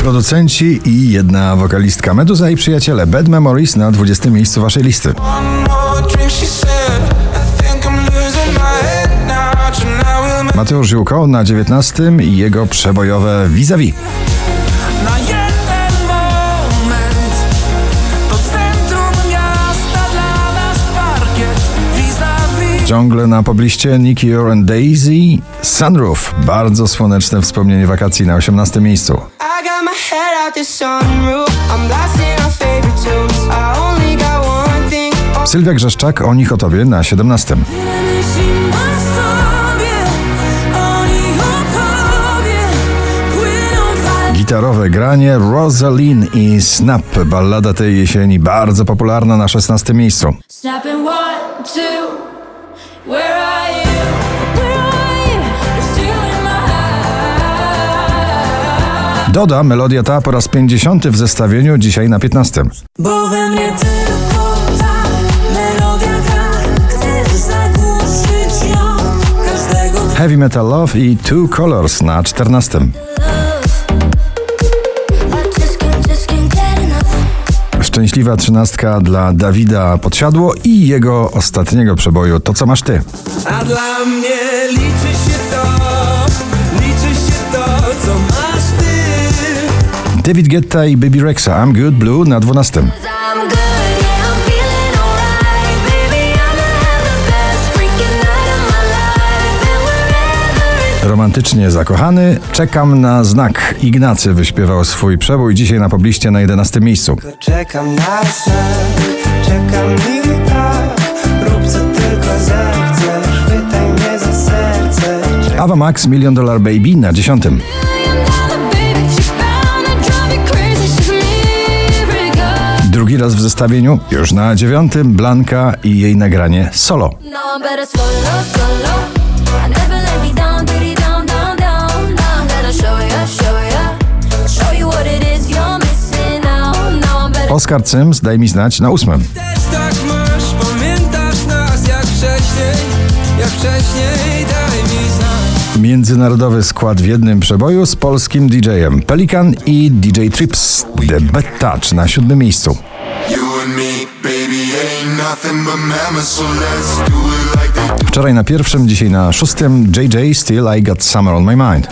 Producenci i jedna wokalistka Meduza i przyjaciele Bad Memories na 20 miejscu waszej listy. Mateusz Ziółko na 19 i jego przebojowe Vis-a-vis. Ciągle na pobliście Nicky and Daisy Sunroof. Bardzo słoneczne wspomnienie wakacji na 18 miejscu. I got my head out the sunroof. I'm blasting our favorite tunes. I only got one thing. Sylwia Grzeszczak o nich o tobie na 17. Myślimy sobie o nich, o tobie. Płyną fale. Gitarowe granie Rosalind i Snap. Ballada tej jesieni bardzo popularna na 16 miejscu. Snapping one, two. Doda melodia ta po raz 50 w zestawieniu, dzisiaj na 15. Bo we mnie tylko ta melodia gra. Chcesz zagłuszyć ją każdego. Heavy Metal Love i Two Colors na 14. I just can't, just can't get enough. Szczęśliwa trzynastka dla Dawida Podsiadło i jego ostatniego przeboju To co masz ty. A dla mnie liczy się David Guetta i Baby Rexa I'm Good Blue na 12. I'm good, yeah, I'm feeling alright. Baby, I'ma have the best freaking night of my life. And wherever it Romantycznie zakochany, czekam na znak. Ignacy wyśpiewał swój przebój dzisiaj na pobliście na 11 miejscu. Czekam na znak, czekam i tak Rób co tylko zechcesz, chwytaj mnie za serce Ava Max Million Dollar Baby na 10. Drugi raz w zestawieniu, już na dziewiątym, Blanka i jej nagranie solo. Oskar Cyms, daj mi znać, na ósmym. Tak. Międzynarodowy skład w jednym przeboju z polskim DJ-em Pelikan i DJ Trips. The Bad Touch na siódmym miejscu. You and me, baby, ain't nothing but mammals, so let's do it like they Wczoraj na pierwszym, dzisiaj na szóstym. JJ Still I Got Summer on My Mind.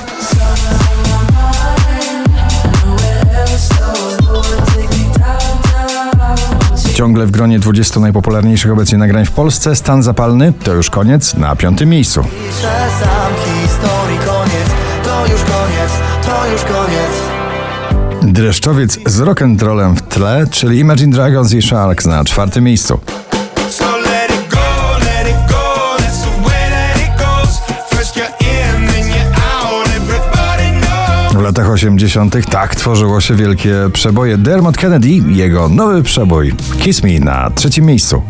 Ciągle w gronie 20 najpopularniejszych obecnie nagrań w Polsce. Stan Zapalny to już koniec na piątym miejscu. Sam historii koniec. To już koniec, to już koniec Dreszczowiec z rock'n'rollem w tle, czyli Imagine Dragons i Sharks na czwartym miejscu. W latach 80. tak tworzyło się wielkie przeboje. Dermot Kennedy, jego nowy przebój Kiss Me na trzecim miejscu.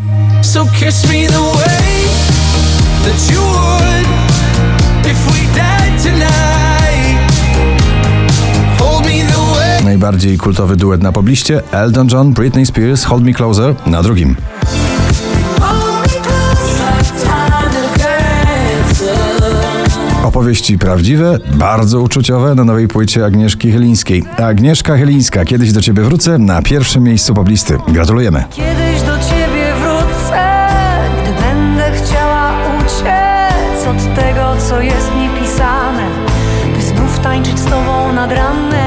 So kiss me the way that you would if we died Najbardziej kultowy duet na pobliście Elton John, Britney Spears, Hold Me Closer na drugim. Opowieści prawdziwe, bardzo uczuciowe na nowej płycie Agnieszki Chylińskiej. Agnieszka Chylińska, kiedyś do ciebie wrócę na pierwszym miejscu poblisty. Gratulujemy. Kiedyś do ciebie wrócę, gdy będę chciała uciec od tego, co jest mi pisane, by znów tańczyć z tobą nad ranem.